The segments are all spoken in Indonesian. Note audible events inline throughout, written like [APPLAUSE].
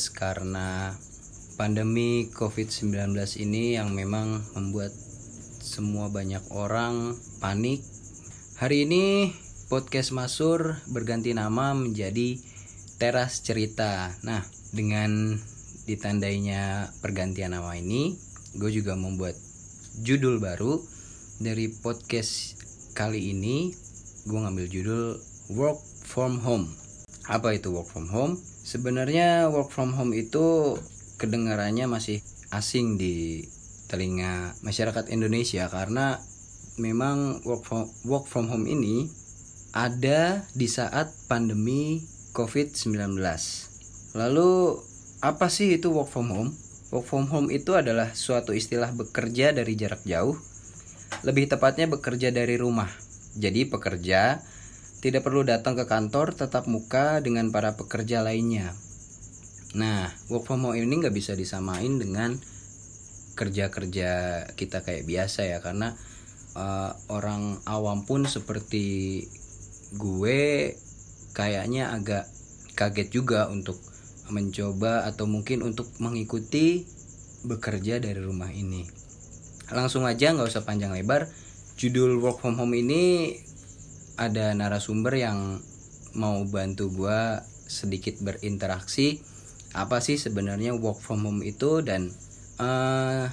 podcast karena pandemi COVID-19 ini yang memang membuat semua banyak orang panik. Hari ini podcast Masur berganti nama menjadi Teras Cerita. Nah, dengan ditandainya pergantian nama ini, gue juga membuat judul baru dari podcast kali ini. Gue ngambil judul Work from Home. Apa itu work from home? Sebenarnya work from home itu kedengarannya masih asing di telinga masyarakat Indonesia karena memang work from, work from home ini ada di saat pandemi COVID-19. Lalu apa sih itu work from home? Work from home itu adalah suatu istilah bekerja dari jarak jauh. Lebih tepatnya bekerja dari rumah. Jadi pekerja tidak perlu datang ke kantor tetap muka dengan para pekerja lainnya. Nah, work from home ini nggak bisa disamain dengan kerja-kerja kita kayak biasa ya karena uh, orang awam pun seperti gue kayaknya agak kaget juga untuk mencoba atau mungkin untuk mengikuti bekerja dari rumah ini. Langsung aja nggak usah panjang lebar. Judul work from home ini ada narasumber yang mau bantu gue sedikit berinteraksi apa sih sebenarnya work from home itu dan uh,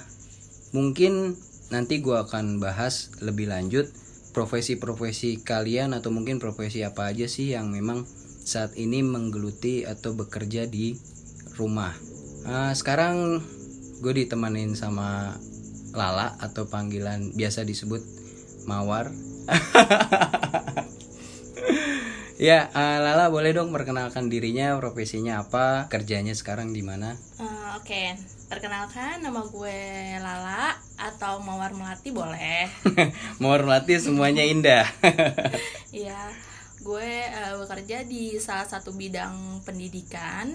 mungkin nanti gue akan bahas lebih lanjut profesi-profesi kalian atau mungkin profesi apa aja sih yang memang saat ini menggeluti atau bekerja di rumah. Uh, sekarang gue ditemanin sama Lala atau panggilan biasa disebut Mawar. [LAUGHS] ya, uh, Lala boleh dong perkenalkan dirinya, profesinya apa, kerjanya sekarang di mana? Uh, Oke, okay. perkenalkan nama gue Lala atau Mawar Melati boleh. [LAUGHS] Mawar Melati semuanya indah. [LAUGHS] Iya, gue uh, bekerja di salah satu bidang pendidikan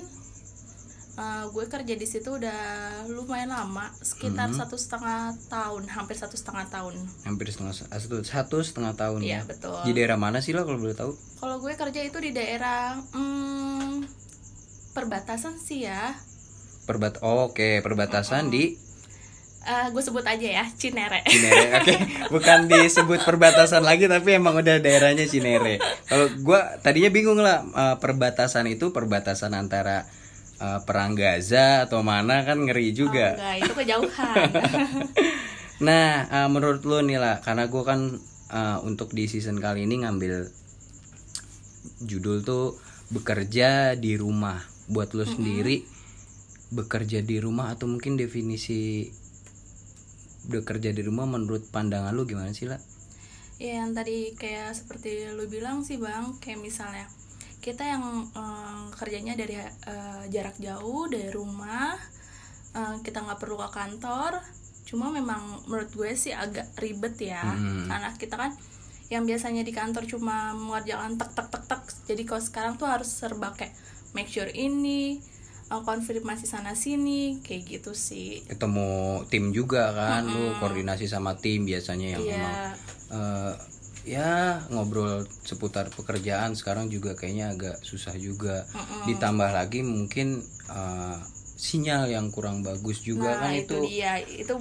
uh, gue kerja di situ udah lumayan lama sekitar Mhm. satu setengah tahun hampir satu setengah tahun Hampir setengah satu, satu setengah tahun Iya, ya. betul. Di daerah mana sih lo kalau boleh tahu? kalau gue kerja itu di daerah hmm, perbatasan sih ya Perbat oh, Oke, perbatasan di Eh, gue sebut aja ya Cinere Cinere. [LAUGHS] Oke, bukan disebut perbatasan lagi tapi emang udah daerahnya Cinere. Kalau gua tadinya bingung lah eh, perbatasan itu perbatasan antara eh, perang Gaza atau mana kan ngeri Oh, juga. enggak itu kejauhan [LAUGHS] Nah, eh, menurut lu nih lah, karena gua kan eh, untuk di season kali ini ngambil judul tuh bekerja di rumah. Buat lu sendiri bekerja di rumah atau mungkin definisi bekerja di rumah menurut pandangan lu gimana sih lah? Ya yang tadi kayak seperti lu bilang sih bang, kayak misalnya kita yang eh, kerjanya dari eh, jarak jauh dari rumah, eh, kita nggak perlu ke kantor. Cuma memang menurut gue sih agak ribet ya, Hmm. karena kita kan yang biasanya di kantor cuma mengerjakan tek tek tek tek. Jadi kalau sekarang tuh harus serba kayak make sure ini, konfirmasi sana sini, kayak gitu sih. Ketemu tim juga kan, lu koordinasi sama tim biasanya yang Iya. memang eh, ya ngobrol seputar pekerjaan sekarang juga kayaknya agak susah juga. Ditambah lagi mungkin eh, sinyal yang kurang bagus juga nah kan itu, itu. dia itu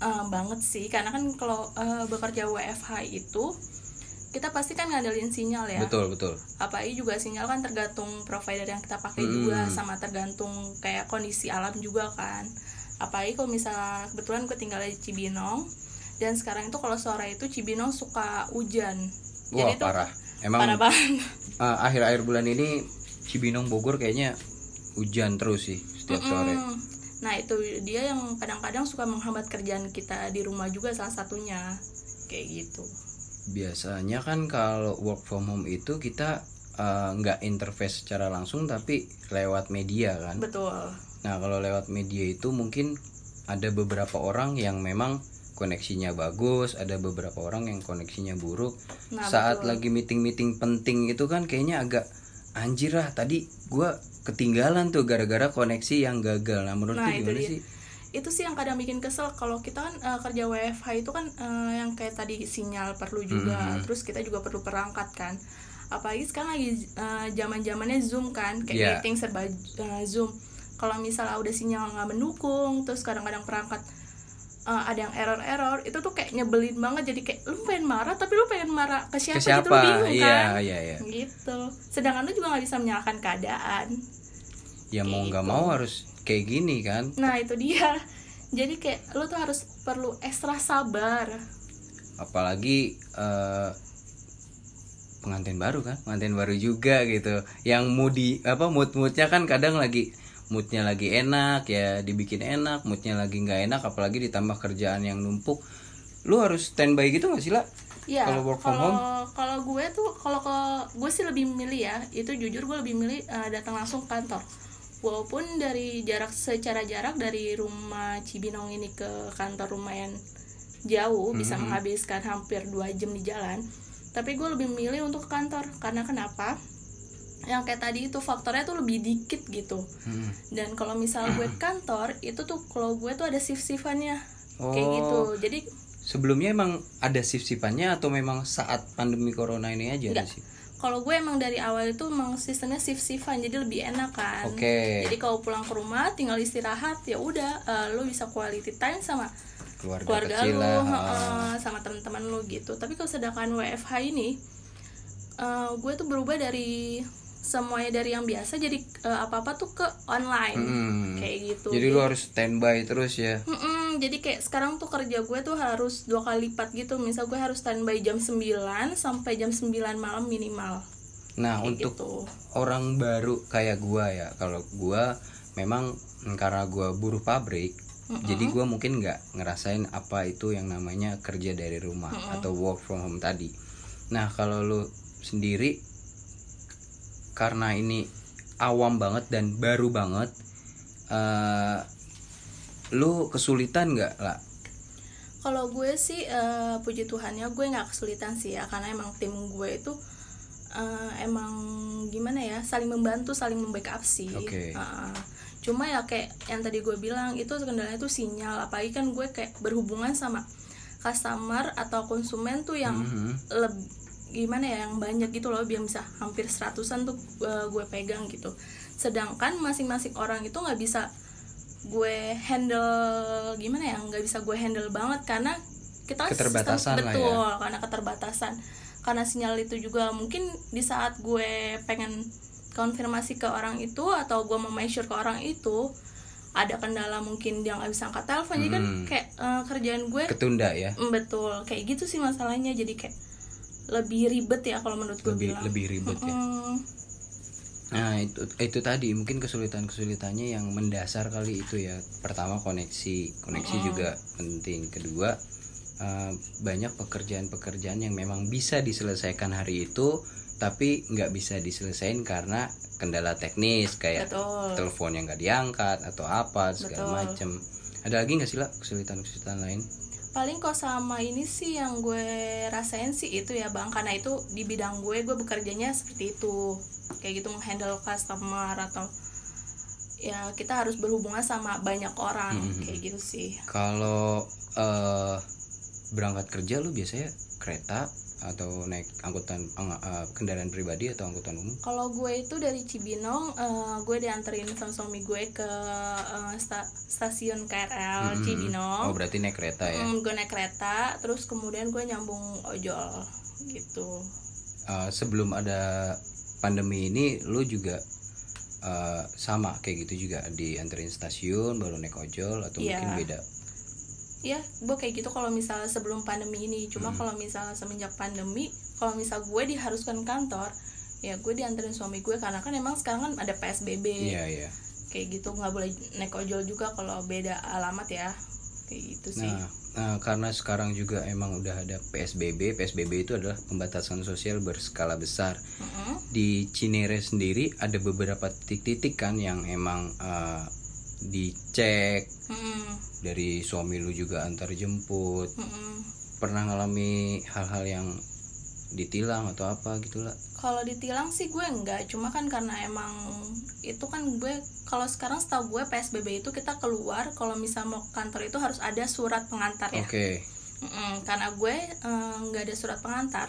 uh, banget sih karena kan kalau uh, bekerja WFH itu kita pasti kan ngandelin sinyal ya Betul, betul. apalagi juga sinyal kan tergantung provider yang kita pakai Hmm. juga sama tergantung kayak kondisi alam juga kan apalagi kalau misalnya kebetulan gue tinggal di Cibinong dan sekarang itu kalau sore itu Cibinong suka hujan Wah, jadi tuh parah. Emang parah banget [LAUGHS] eh, akhir-akhir bulan ini Cibinong Bogor kayaknya hujan terus sih setiap sore. Mm. Nah itu dia yang kadang-kadang suka menghambat kerjaan kita di rumah juga salah satunya kayak gitu. biasanya kan kalau work from home itu kita eh, nggak interface secara langsung tapi lewat media kan Betul. nah kalau lewat media itu mungkin ada beberapa orang yang memang koneksinya bagus ada beberapa orang yang koneksinya buruk Nah, saat betul. lagi meeting meeting penting itu kan kayaknya agak anjir lah tadi gua ketinggalan tuh gara-gara koneksi yang gagal nah menurut Nah, itu gimana dia. sih itu sih yang kadang bikin kesel kalau kita kan eh, kerja WFH itu kan eh, yang kayak tadi sinyal perlu juga Mhm. terus kita juga perlu perangkat kan apalagi sekarang lagi zaman zamannya zoom kan kayak Yeah. meeting serba uh, zoom kalau misalnya udah sinyal nggak mendukung terus kadang-kadang perangkat uh, ada yang error-error itu tuh kayak nyebelin banget. Jadi kayak lu pengen marah tapi lu pengen marah ke siapa, Ke siapa? gitu lu bingung Iya, kan? iya, iya. gitu. Sedangkan lu juga nggak bisa menyalahkan keadaan. Ya mau nggak Gitu. mau harus kayak gini kan. nah itu dia. Jadi kayak lu tuh harus perlu ekstra sabar. Apalagi eh, pengantin baru kan? Pengantin baru juga gitu. Yang moodi apa mood moodnya kan kadang lagi moodnya lagi enak ya dibikin enak moodnya lagi nggak enak apalagi ditambah kerjaan yang numpuk lu harus standby gitu nggak sih lah Ya, Kalau work from kalau kalau gue tuh kalau ke gue sih lebih milih ya, itu jujur gue lebih milih eh, datang langsung ke kantor. Walaupun dari jarak secara jarak dari rumah Cibinong ini ke kantor lumayan jauh, bisa Mhm. menghabiskan hampir dua jam di jalan. Tapi gue lebih milih untuk ke kantor karena kenapa? Yang kayak tadi itu faktornya tuh lebih dikit gitu. Hmm. Dan kalau misal gue ke kantor, itu tuh kalau gue tuh ada shift-shiftannya. Kayak Oh. gitu. Jadi sebelumnya emang ada shift shiftannya atau memang saat pandemi corona ini aja Enggak. sih kalau gue emang dari awal itu emang sistemnya shift shiftan jadi lebih enak kan Oke. jadi kalau pulang ke rumah tinggal istirahat ya udah eh, lu bisa quality time sama keluarga, keluarga kecil lu lah heeh, sama teman-teman lu gitu tapi kalau sedangkan WFH ini eh, gue tuh berubah dari semuanya dari yang biasa jadi eh, apa-apa tuh ke online. Hmm. kayak gitu. Jadi lu harus standby terus ya? Mm-mm, jadi kayak sekarang tuh kerja gue tuh harus dua kali lipat gitu. Misal gue harus standby jam 9 sampai jam 9 malam minimal. Nah kayak untuk gitu. orang baru kayak gua ya kalau gua memang mm, karena gua buruh pabrik jadi gua mungkin nggak ngerasain apa itu yang namanya kerja dari rumah atau work from home tadi. Nah kalau lu sendiri karena ini awam banget dan baru banget eh lu kesulitan nggak lah Kalau gue sih eh, puji Tuhannya gue nggak kesulitan sih ya karena emang tim gue itu eh, emang gimana ya saling membantu saling membackup sih. Oke. Heeh. cuma ya kayak yang tadi gue bilang itu kendalanya tuh sinyal apalagi kan gue kayak berhubungan sama customer atau konsumen tuh yang Mhm. leb- gimana ya yang banyak gitu loh biar bisa hampir seratusan tuh eh, gue pegang gitu. Sedangkan masing-masing orang itu nggak bisa gue handle gimana ya nggak bisa gue handle banget karena kita kan Keterbatasan sistem- lah ya. betul karena keterbatasan. Karena sinyal itu juga mungkin di saat gue pengen konfirmasi ke orang itu atau gue mau make sure ke orang itu ada kendala mungkin dia nggak bisa angkat telepon. Jadi kan Hmm. kayak eh, kerjaan gue ketunda ya. Mm, betul. Kayak gitu sih masalahnya. Jadi kayak lebih ribet ya kalau menurut gue lebih bilang lebih ribet ya Nah itu itu tadi mungkin kesulitan kesulitannya yang mendasar kali itu ya. Pertama koneksi, koneksi juga penting. Kedua eh, banyak pekerjaan-pekerjaan yang memang bisa diselesaikan hari itu, tapi nggak bisa diselesaikan karena kendala teknis kayak betul telepon yang nggak diangkat atau apa segala macem. Ada lagi nggak sih lah kesulitan-kesulitan lain? Paling kok sama ini sih yang gue rasain sih itu ya bang. Karena itu di bidang gue gue bekerjanya seperti itu. Kayak gitu menghandle customer atau ya kita harus berhubungan sama banyak orang Mhm. kayak gitu sih. Kalau eh, berangkat kerja lu biasanya kereta atau naik angkutan ang- eh, kendaraan pribadi atau angkutan umum? kalau gue itu dari Cibinong eh, gue dianterin sama suami gue ke eh, sta- stasiun KRL Hmm. Cibinong Oh berarti naik kereta ya? Mm, gue naik kereta terus kemudian gue nyambung ojol gitu Eh, sebelum ada pandemi ini, lu juga eh, sama kayak gitu juga dianterin stasiun baru naik ojol atau Iya. mungkin beda? Ya gue kayak gitu kalau misalnya sebelum pandemi ini cuma kalau misalnya semenjak pandemi kalau misal gue diharuskan kantor ya gue dianterin suami gue karena kan emang sekarang kan ada psbb Iya iya. kayak gitu nggak boleh naik ojol juga kalau beda alamat ya kayak gitu sih Nah, nah, karena sekarang juga emang udah ada PSBB. PSBB itu adalah pembatasan sosial berskala besar. Mm-mm. Di Cinere sendiri ada beberapa titik-titik kan yang emang eh, dicek Mm-mm. dari suami lu juga antar jemput. Mm-mm. Pernah ngalami hal-hal yang ditilang atau apa gitu lah? kalau ditilang sih gue enggak cuma kan karena emang itu kan gue kalau sekarang setahu gue psbb itu kita keluar kalau misal mau ke kantor itu harus ada surat pengantar ya Oke. Mm-mm, karena gue eh, nggak ada surat pengantar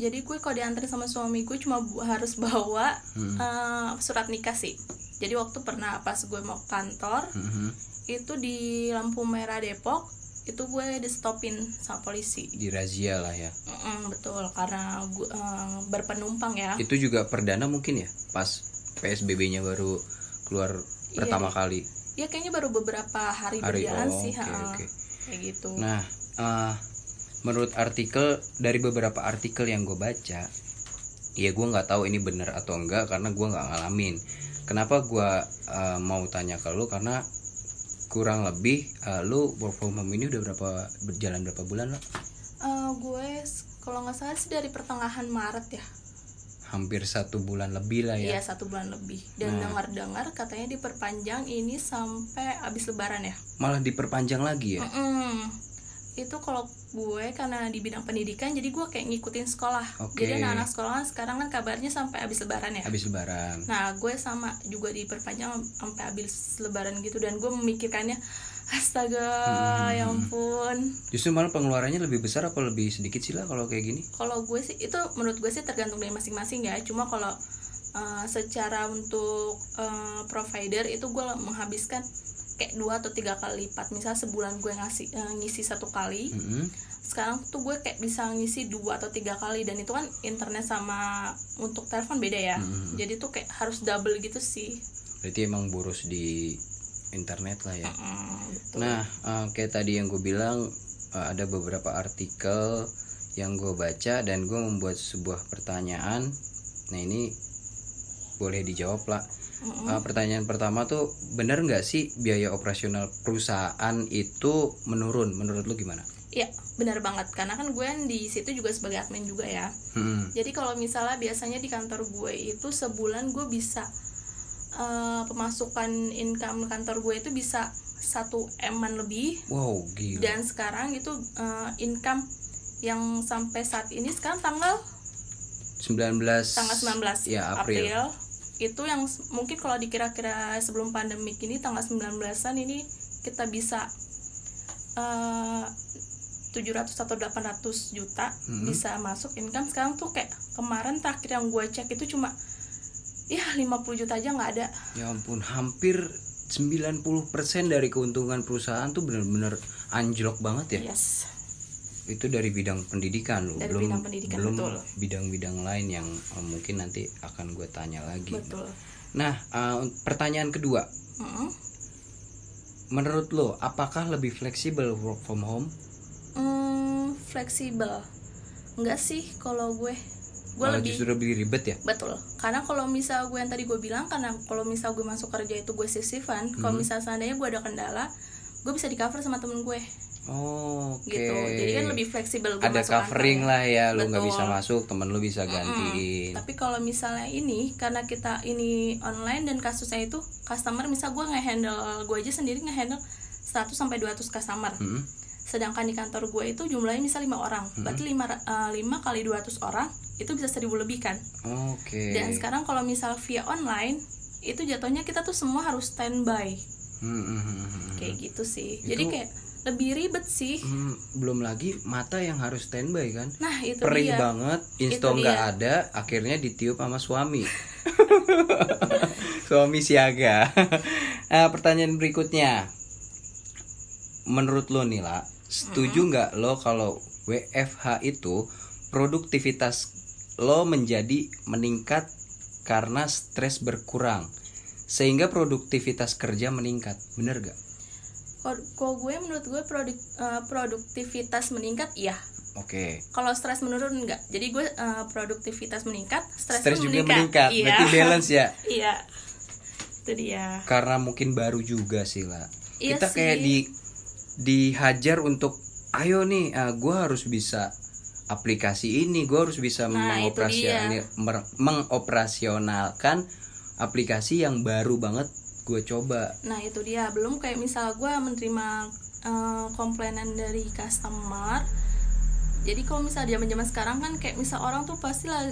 jadi gue kalau diantar sama suami gue cuma harus bawa Hmm. eh, surat nikah sih jadi waktu pernah pas gue mau kantor Mhm. itu di lampu merah Depok itu gue di stopin sama polisi. Di razia lah ya. Mm-mm, betul karena gue eh, berpenumpang ya. Itu juga perdana mungkin ya pas PSBB-nya baru keluar pertama kali? Ya kayaknya baru beberapa hari, Hari, berjalan oh, sih oke, ha, oke. kayak gitu. Nah eh, menurut artikel dari beberapa artikel yang gue baca ya gue nggak tahu ini benar atau enggak karena gue nggak ngalamin kenapa gue eh, mau tanya ke lu? Karena kurang lebih eh, lu work from home ini udah berapa berjalan berapa bulan lah Eh, gue kalau nggak salah sih dari pertengahan Maret ya. Hampir satu bulan lebih lah iya ya satu bulan lebih. Dan Nah. dengar-dengar katanya diperpanjang ini sampai abis lebaran ya? Malah diperpanjang lagi ya? Mm-mm. Itu kalau gue karena di bidang pendidikan jadi gue kayak ngikutin sekolah. Oke. jadi anak-anak sekolah kan sekarang kan kabarnya sampai abis lebaran ya. Habis lebaran. Nah gue sama juga diperpanjang sampai abis lebaran gitu dan gue memikirkannya astaga Hmm. ya ampun. Justru malah pengeluarannya lebih besar apa lebih sedikit sih lah kalau kayak gini? Kalau gue sih itu menurut gue sih tergantung dari masing-masing ya. Cuma kalau uh, secara untuk uh, provider itu gue menghabiskan kayak dua atau tiga kali lipat misal sebulan gue ngasih uh, ngisi satu kali Mm-mm. sekarang tuh gue kayak bisa ngisi dua atau tiga kali dan itu kan internet sama untuk telepon beda ya Mm-mm. jadi tuh kayak harus double gitu sih berarti emang boros di internet lah ya Mm, betul. Nah, eh, kayak tadi yang gue bilang eh, ada beberapa artikel yang gue baca dan gue membuat sebuah pertanyaan. Nah ini boleh dijawab lah. Mm-mm. Eh, pertanyaan pertama tuh bener nggak sih biaya operasional perusahaan itu menurun? Menurut lu gimana? Iya benar banget karena kan gue di situ juga sebagai admin juga ya Hmm, Jadi kalau misalnya biasanya di kantor gue itu sebulan gue bisa eh, pemasukan income kantor gue itu bisa satu eman lebih Wow gila. dan sekarang itu eh, income yang sampai saat ini sekarang tanggal 19 tanggal 19 ya April. Itu yang mungkin kalau dikira-kira sebelum pandemik ini tanggal 19-an ini kita bisa eh 700 atau 800 juta Hmm. bisa masuk income sekarang tuh kayak kemarin terakhir yang gue cek itu cuma ya 50 juta aja nggak ada Ya ampun, hampir 90% dari keuntungan perusahaan tuh bener-bener anjlok banget ya. yes itu dari bidang pendidikan loh. Dari belum bidang pendidikan, belum betul. bidang-bidang lain yang eh, mungkin nanti akan gue tanya lagi. Betul. Nah eh, pertanyaan kedua. Mm-mm. menurut lo apakah lebih fleksibel work from home? Hmm, fleksibel. Enggak sih kalau gue. Gue lebih justru lebih ribet ya? Betul, karena kalau misal gue yang tadi gue bilang, karena kalau misal gue masuk kerja itu gue sisifan, kalau Hmm. misal seandainya gue ada kendala, gue bisa di cover sama temen gue, oh, oke gitu. Jadi kan lebih fleksibel ada covering ya. lah ya lu nggak bisa masuk temen lu bisa gantiin Tapi kalau misalnya ini, karena kita ini online dan kasusnya itu customer, misal gue nge-handle, gue aja sendiri nge-handle 100 sampai 200 customer. Hmm, Sedangkan di kantor gue itu jumlahnya misal 5 orang, berarti 5, 5 kali 200 orang itu bisa 1000 lebih kan. oke Dan sekarang kalau misal via online itu jatuhnya kita tuh semua harus standby Hmm, hmm, hmm, hmm. kayak gitu sih. Itu- Jadi kayak lebih ribet sih. Hmm, belum lagi mata yang harus standby kan. Nah itu perih dia. banget insto nggak ada akhirnya ditiup sama suami. [LAUGHS] Suami siaga. Nah, [LAUGHS] pertanyaan berikutnya. Menurut lo nih lah setuju nggak lo kalau WFH itu produktivitas lo menjadi meningkat karena stres berkurang sehingga produktivitas kerja meningkat? Bener gak? Kalau kalau gue menurut gue produk, eh, produktivitas meningkat iya. Oke Kalau stres menurun enggak. Jadi gue eh, produktivitas meningkat, stres, juga meningkat Iya. berarti balance ya [LAUGHS] iya. Itu dia. karena mungkin baru juga sih lah Iya kita kayak sih. di dihajar untuk ayo nih gue harus bisa aplikasi ini gue harus bisa Nah, mer- mengoperasionalkan aplikasi yang baru banget gue coba Nah itu dia. Belum kayak misal gue menerima eh, komplainan dari customer. Jadi kalau misal zaman zaman sekarang kan kayak misal orang tuh pasti lah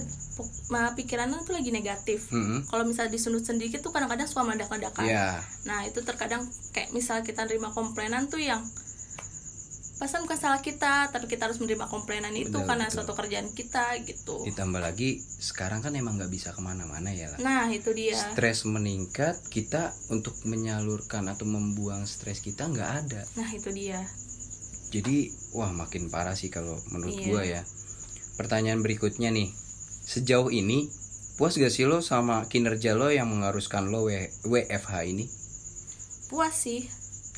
pikirannya tuh lagi negatif. Mm-mm. Kalau misal disundut sedikit tuh kadang-kadang suka meledak-ledakan. ya Nah itu terkadang kayak misal kita nerima komplainan tuh yang pasan bukan salah kita tapi kita harus menerima komplainan itu Betul, karena betul. suatu kerjaan kita gitu. Ditambah lagi sekarang kan emang nggak bisa ke mana-mana ya lah nah itu dia. Stres meningkat kita untuk menyalurkan atau membuang stres kita nggak ada. Nah itu dia. Jadi wah makin parah sih kalau menurut Iya. gua ya. Pertanyaan berikutnya nih. Sejauh ini puas gak sih lo sama kinerja lo yang mengharuskan lo W- WFH ini? Puas sih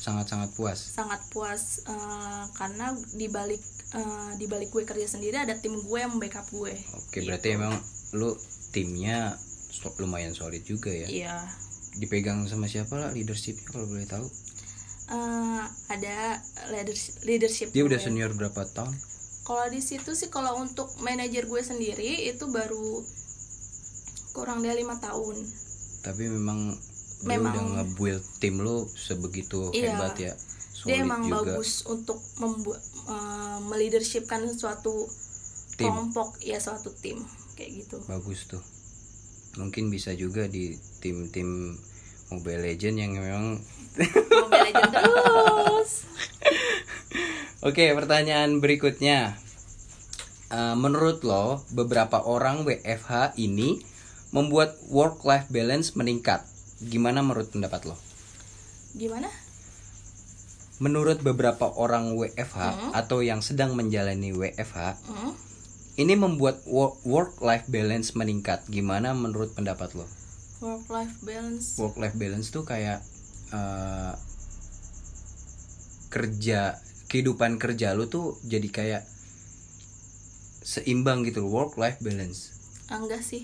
sangat-sangat puas. Sangat puas eh, karena di balik eh, di balik gue kerja sendiri ada tim gue yang backup gue. Oke berarti emang lo timnya lumayan solid juga ya? Iya. Dipegang sama siapa lah leadershipnya kalau boleh tahu? Eh, ada leadership, leadership dia udah senior berapa tahun? Kalau di situ sih kalau untuk manajer gue sendiri itu baru kurang dari lima tahun. Tapi memang dia Memang. udah nge-build tim lo sebegitu Iya. hebat ya dia solid emang juga bagus untuk membuat meleadershipkan suatu Tim. kelompok ya suatu tim kayak gitu bagus tuh mungkin bisa juga di tim-tim Mobile Legend yang memang Mobile Legends [LAUGHS] terus Oke pertanyaan berikutnya Eh, Menurut lo beberapa orang WFH ini membuat work life balance meningkat Gimana menurut pendapat lo? gimana Menurut beberapa orang WFH atau yang sedang menjalani WFH Hmm? Ini membuat work life balance meningkat Gimana menurut pendapat lo? work life balance work life balance tuh kayak eh, kerja kehidupan kerja lu tuh jadi kayak seimbang gitu work life balance enggak sih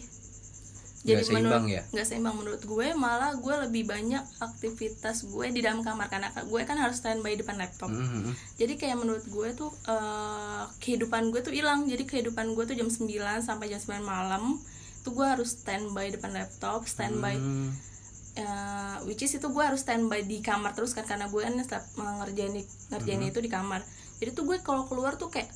Nggak seimbang menurut, ya? nggak seimbang menurut gue malah gue lebih banyak aktivitas gue di dalam kamar karena gue kan harus standby depan laptop Mhm. jadi kayak menurut gue tuh eh, kehidupan gue tuh hilang jadi kehidupan gue tuh jam 9 sampai jam 9 malam itu gue harus standby depan laptop standby Hmm, eh, which is itu gue harus standby di kamar terus kan karena gue kan setiap ngerjain ngerjain Mm-hmm. itu di kamar jadi tuh gue kalau keluar tuh kayak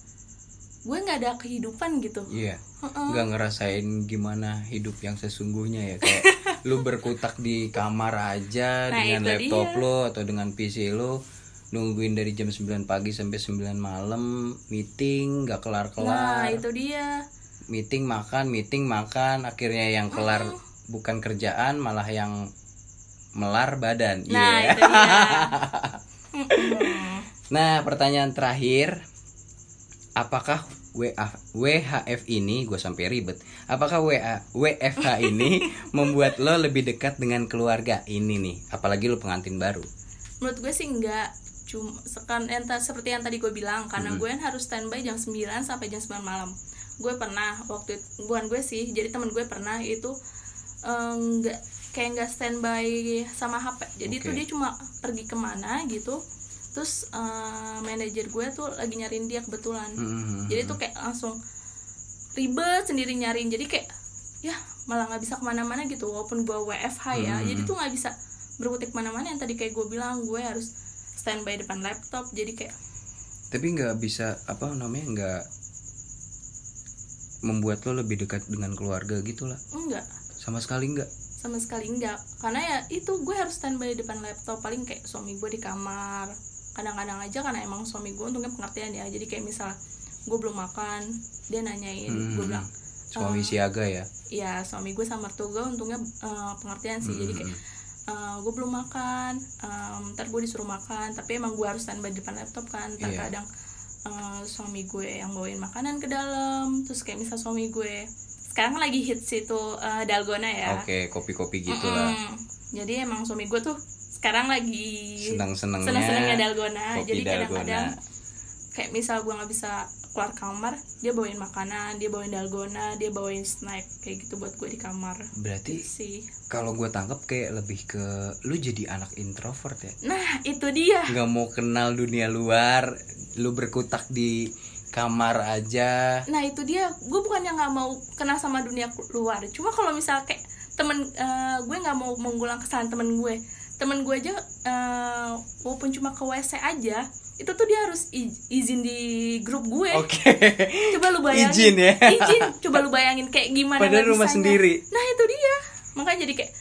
gue nggak ada kehidupan gitu. Iya. Heeh. nggak ngerasain gimana hidup yang sesungguhnya ya. Kayak [LAUGHS] lu berkutak di kamar aja Nah, dengan laptop dia. lo atau dengan PC lo nungguin dari jam 9 pagi sampai 9 malam meeting nggak nah kelar-kelar itu dia. Meeting makan meeting makan akhirnya yang kelar bukan kerjaan malah yang melar badan. Nah Iya. itu dia. [LAUGHS] Nah pertanyaan terakhir apakah WA, WHF ini gue sampai ribet. Apakah WA, WFH ini [LAUGHS] membuat lo lebih dekat dengan keluarga ini nih? Apalagi lo pengantin baru. Menurut gue sih enggak. Cuma sekan entah seperti yang tadi gue bilang karena gue kan harus standby jam 9 sampai jam 9 malam. Gue pernah waktu itu bukan gue sih jadi teman gue pernah itu eh, enggak kayak enggak standby sama HP jadi Oke. tuh dia cuma pergi ke mana gitu terus eh, manajer gue tuh lagi nyariin dia kebetulan. Mhm. jadi tuh kayak langsung ribet sendiri nyariin. Jadi kayak ya malah nggak bisa ke mana-mana gitu walaupun gue WFH ya. Hmm. jadi tuh nggak bisa berkutik ke mana-mana yang tadi kayak gue bilang gue harus standby depan laptop. Jadi kayak tapi nggak bisa apa namanya nggak membuat lo lebih dekat dengan keluarga gitu lah enggak. Sama sekali nggak? Sama sekali enggak karena ya itu gue harus standby depan laptop. Paling kayak suami gue di kamar kadang-kadang aja karena emang suami gue untungnya pengertian ya jadi kayak misal gue belum makan dia nanyain Hmm. gue bilang suami siaga ya ya suami gue sama mertua gue untungnya eh, pengertian sih jadi kayak Hmm. gue belum makan em, ntar gue disuruh makan tapi emang gue harus standby di depan laptop kan ntar Iya. kadang eh, suami gue yang bawain makanan ke dalam terus kayak misal suami gue sekarang lagi hits itu eh, dalgona ya oke kopi-kopi gitu lah Mm-mm. jadi emang suami gue tuh sekarang lagi senang-senangnya senang-senangnya dalgona. kopi jadi kadang-kadang kayak misal gue nggak bisa keluar kamar dia bawain makanan dia bawain dalgona dia bawain snack kayak gitu buat gue di kamar. Berarti sih. kalau gue tangkap kayak lebih ke lu jadi anak introvert ya? Nah itu dia. Nggak mau kenal dunia luar lu berkutak di kamar aja. Nah itu dia. Gue bukannya nggak mau kenal sama dunia luar. Cuma kalau misal kayak temen eh, gue nggak mau mengulang kesalahan temen gue temen gue aja eh, walaupun cuma ke wc aja itu tuh dia harus izin di grup gue. Oke. Coba lu bayangin. Izin ya? izin. Coba lu bayangin kayak gimana Padahal rumah bisanya. sendiri. nah itu dia. Makanya jadi kayak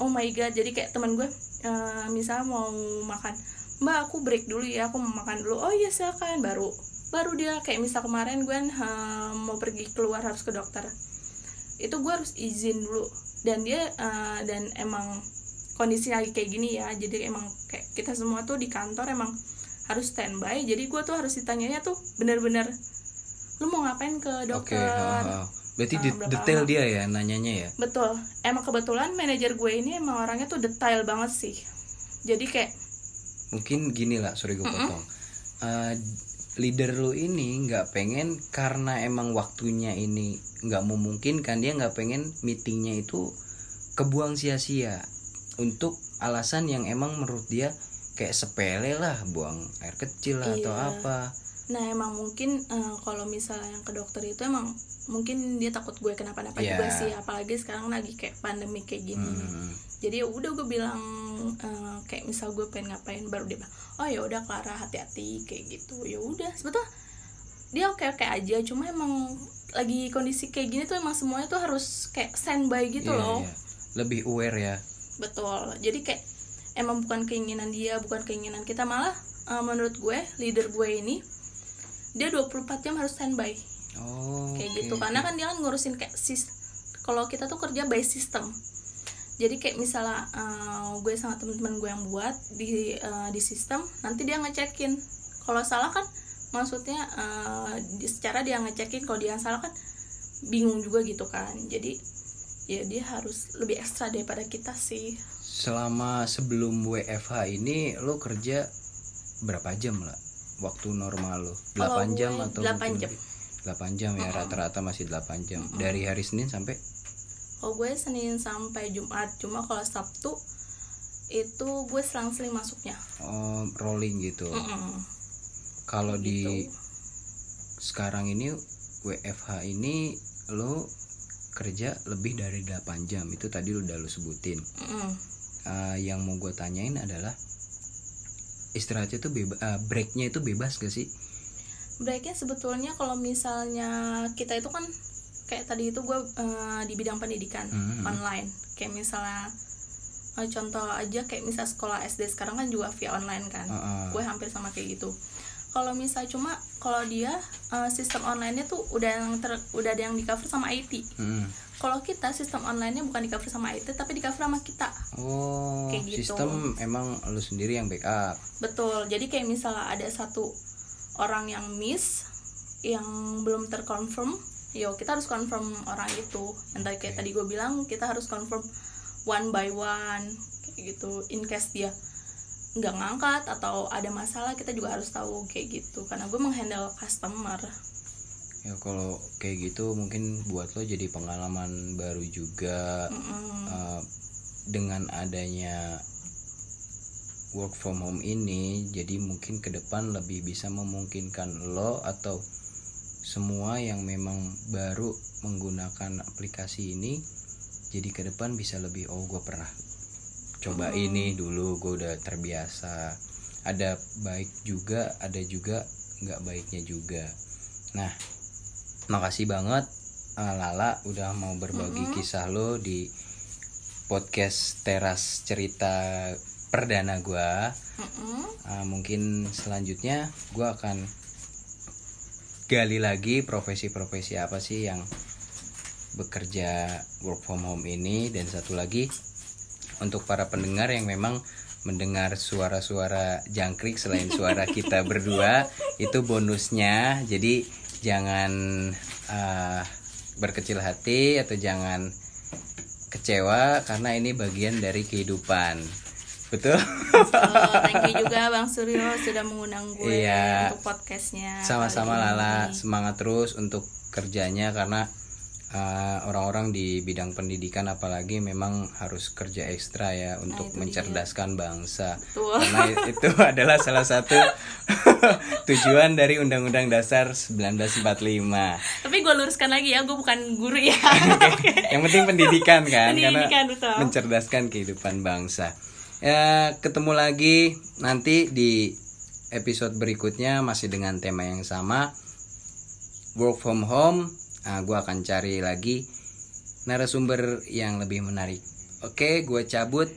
oh my god jadi kayak teman gue eh, misal mau makan mbak aku break dulu ya aku mau makan dulu. Oh iya silakan. Baru baru dia kayak misal kemarin gue uh, mau pergi keluar harus ke dokter. Itu gue harus izin dulu. Dan dia uh, dan emang kondisi lagi kayak gini ya. Jadi emang kayak kita semua tuh di kantor emang harus standby. Jadi gue tuh harus ditanyanya tuh bener-bener lu mau ngapain ke dokter? Okay, berarti uh, detail lama. dia ya nanyanya ya? Betul. Emang kebetulan manajer gue ini emang orangnya tuh detail banget sih. Jadi kayak mungkin gini lah sorry gue potong. Mm -mm. Uh, leader lu ini nggak pengen karena emang waktunya ini nggak memungkinkan dia nggak pengen meetingnya itu kebuang sia-sia untuk alasan yang emang menurut dia kayak sepele lah buang air kecil lah iya. atau apa nah emang mungkin uh, kalau misalnya yang ke dokter itu emang mungkin dia takut gue kenapa-napa yeah. juga sih apalagi sekarang lagi kayak pandemi kayak gini hmm. jadi ya udah gue bilang uh, kayak misal gue pengen ngapain baru dia bilang oh ya udah Clara hati-hati kayak gitu ya udah sebetulnya dia oke oke aja cuma emang lagi kondisi kayak gini tuh emang semuanya tuh harus kayak standby gitu yeah, loh yeah. lebih aware ya betul. Jadi kayak emang bukan keinginan dia bukan keinginan kita malah uh, menurut gue leader gue ini dia 24 jam harus standby. Oh, kayak okay. gitu. karena kan dia kan ngurusin kayak sis kalau kita tuh kerja by system. Jadi kayak misalnya uh, gue sama teman-teman gue yang buat di uh, di sistem nanti dia ngecekin. Kalau salah kan maksudnya uh, secara dia ngecekin kalau dia yang salah kan bingung juga gitu kan. Jadi ya dia harus lebih ekstra daripada kita sih. Selama sebelum WFH ini lo kerja berapa jam lah? Waktu normal lo? 8 jam atau 8 jam. 8 jam ya rata-rata masih 8 jam. Uh -uh. dari hari Senin sampai? Oh gue Senin sampai Jumat cuma kalau Sabtu itu gue selang-seling masuknya. Oh rolling gitu. Uh -uh. kalau gitu. di sekarang ini WFH ini lo kerja lebih dari 8 jam. Itu tadi udah lo sebutin. Uh uh, yang mau gue tanyain adalah istirahatnya tuh bebas uh, breaknya itu bebas gak sih? Breaknya sebetulnya kalau misalnya kita itu kan kayak tadi itu gue uh, di bidang pendidikan mm -hmm. online. Kayak misalnya uh, contoh aja kayak misal sekolah SD sekarang kan juga via online kan. Uh -uh. gue hampir sama kayak gitu kalau misal cuma kalau dia uh, sistem onlinenya tuh udah yang ter, udah ada yang di cover sama IT mm kalau kita sistem onlinenya bukan di cover sama IT tapi di cover sama kita. Oh kayak gitu. sistem emang lu sendiri yang backup. Betul. Jadi kayak misalnya ada satu orang yang miss yang belum terkonfirm yo kita harus confirm orang itu. Yang tadi kayak tadi gue bilang kita harus confirm one by one kayak gitu in case dia nggak ngangkat atau ada masalah kita juga harus tahu kayak gitu karena gue menghandle customer ya kalau kayak gitu mungkin buat lo jadi pengalaman baru juga mm -hmm. uh, dengan adanya work from home ini jadi mungkin ke depan lebih bisa memungkinkan lo atau semua yang memang baru menggunakan aplikasi ini jadi ke depan bisa lebih oh gue pernah coba hmm. ini dulu gue udah terbiasa ada baik juga ada juga nggak baiknya juga nah makasih banget uh, Lala udah mau berbagi mm -hmm. kisah lo di podcast teras cerita perdana gue mm -hmm. uh, mungkin selanjutnya gue akan gali lagi profesi-profesi apa sih yang bekerja work from home ini dan satu lagi untuk para pendengar yang memang mendengar suara-suara jangkrik selain suara kita [LAUGHS] berdua itu bonusnya. Jadi jangan uh, berkecil hati atau jangan kecewa karena ini bagian dari kehidupan. Betul? Oh, thank you juga [LAUGHS] bang Suryo sudah mengundang gue iya. untuk podcastnya sama-sama Lala. semangat terus untuk kerjanya karena orang eh, orang-orang di bidang pendidikan apalagi memang harus kerja ekstra ya nah, untuk mencerdaskan dia. bangsa. Betul. karena [LAUGHS] itu adalah salah satu [LAUGHS] tujuan dari Undang-Undang Dasar 1945 tapi gue luruskan lagi ya gue bukan guru ya. [LAUGHS] Yang penting pendidikan kan pendidikan, karena betul. mencerdaskan kehidupan bangsa. Ya ketemu lagi nanti di episode berikutnya masih dengan tema yang sama. Work from home Ah, uh, gue akan cari lagi narasumber yang lebih menarik oke gue cabut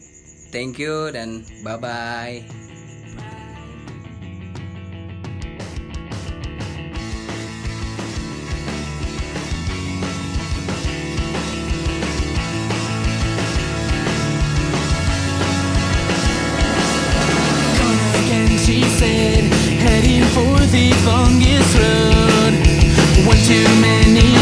thank you dan bye bye for the longest road. One too many.